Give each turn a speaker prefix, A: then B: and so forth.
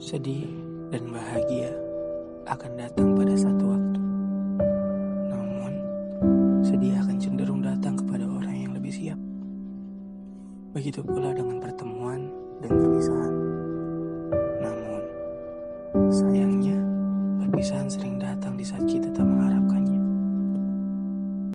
A: Sedih dan bahagia akan datang pada satu waktu. Namun, sedih akan cenderung datang kepada orang yang lebih siap. Begitu pula dengan pertemuan dan perpisahan. Namun, sayangnya, perpisahan sering datang di saat.